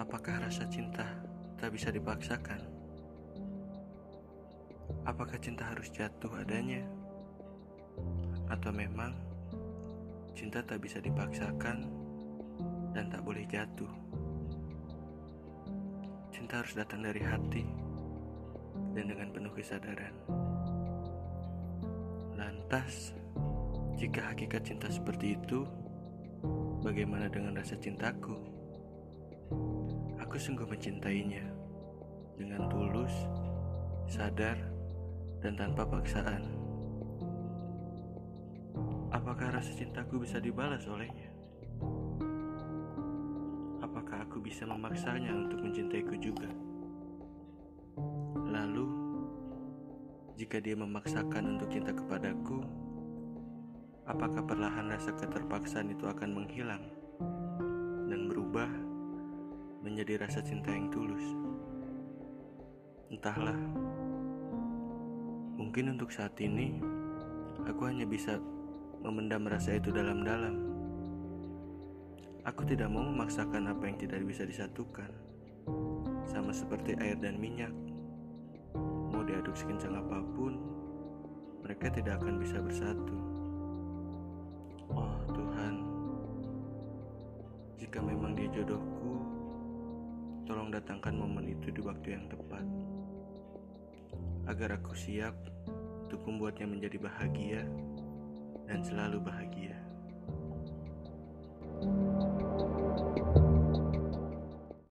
Apakah rasa cinta tak bisa dipaksakan? Apakah cinta harus jatuh adanya? Atau memang cinta tak bisa dipaksakan dan tak boleh jatuh? Cinta harus datang dari hati dan dengan penuh kesadaran. Lantas, jika hakikat cinta seperti itu, bagaimana dengan rasa cintaku? Aku sungguh mencintainya dengan tulus, sadar, dan tanpa paksaan. Apakah rasa cintaku bisa dibalas olehnya? Apakah aku bisa memaksanya untuk mencintaiku juga? Lalu, jika dia memaksakan untuk cinta kepadaku, apakah perlahan rasa keterpaksaan itu akan menghilang dan berubah menjadi rasa cinta yang tulus. Entahlah, mungkin untuk saat ini aku hanya bisa memendam rasa itu dalam-dalam. Aku tidak mau memaksakan apa yang tidak bisa disatukan, sama seperti air dan minyak. Mau diaduk sekencang apa pun, mereka tidak akan bisa bersatu. Oh Tuhan, jika memang dia jodohku, Tolong datangkan momen itu di waktu yang tepat, agar aku siap untuk membuatnya menjadi bahagia dan selalu bahagia.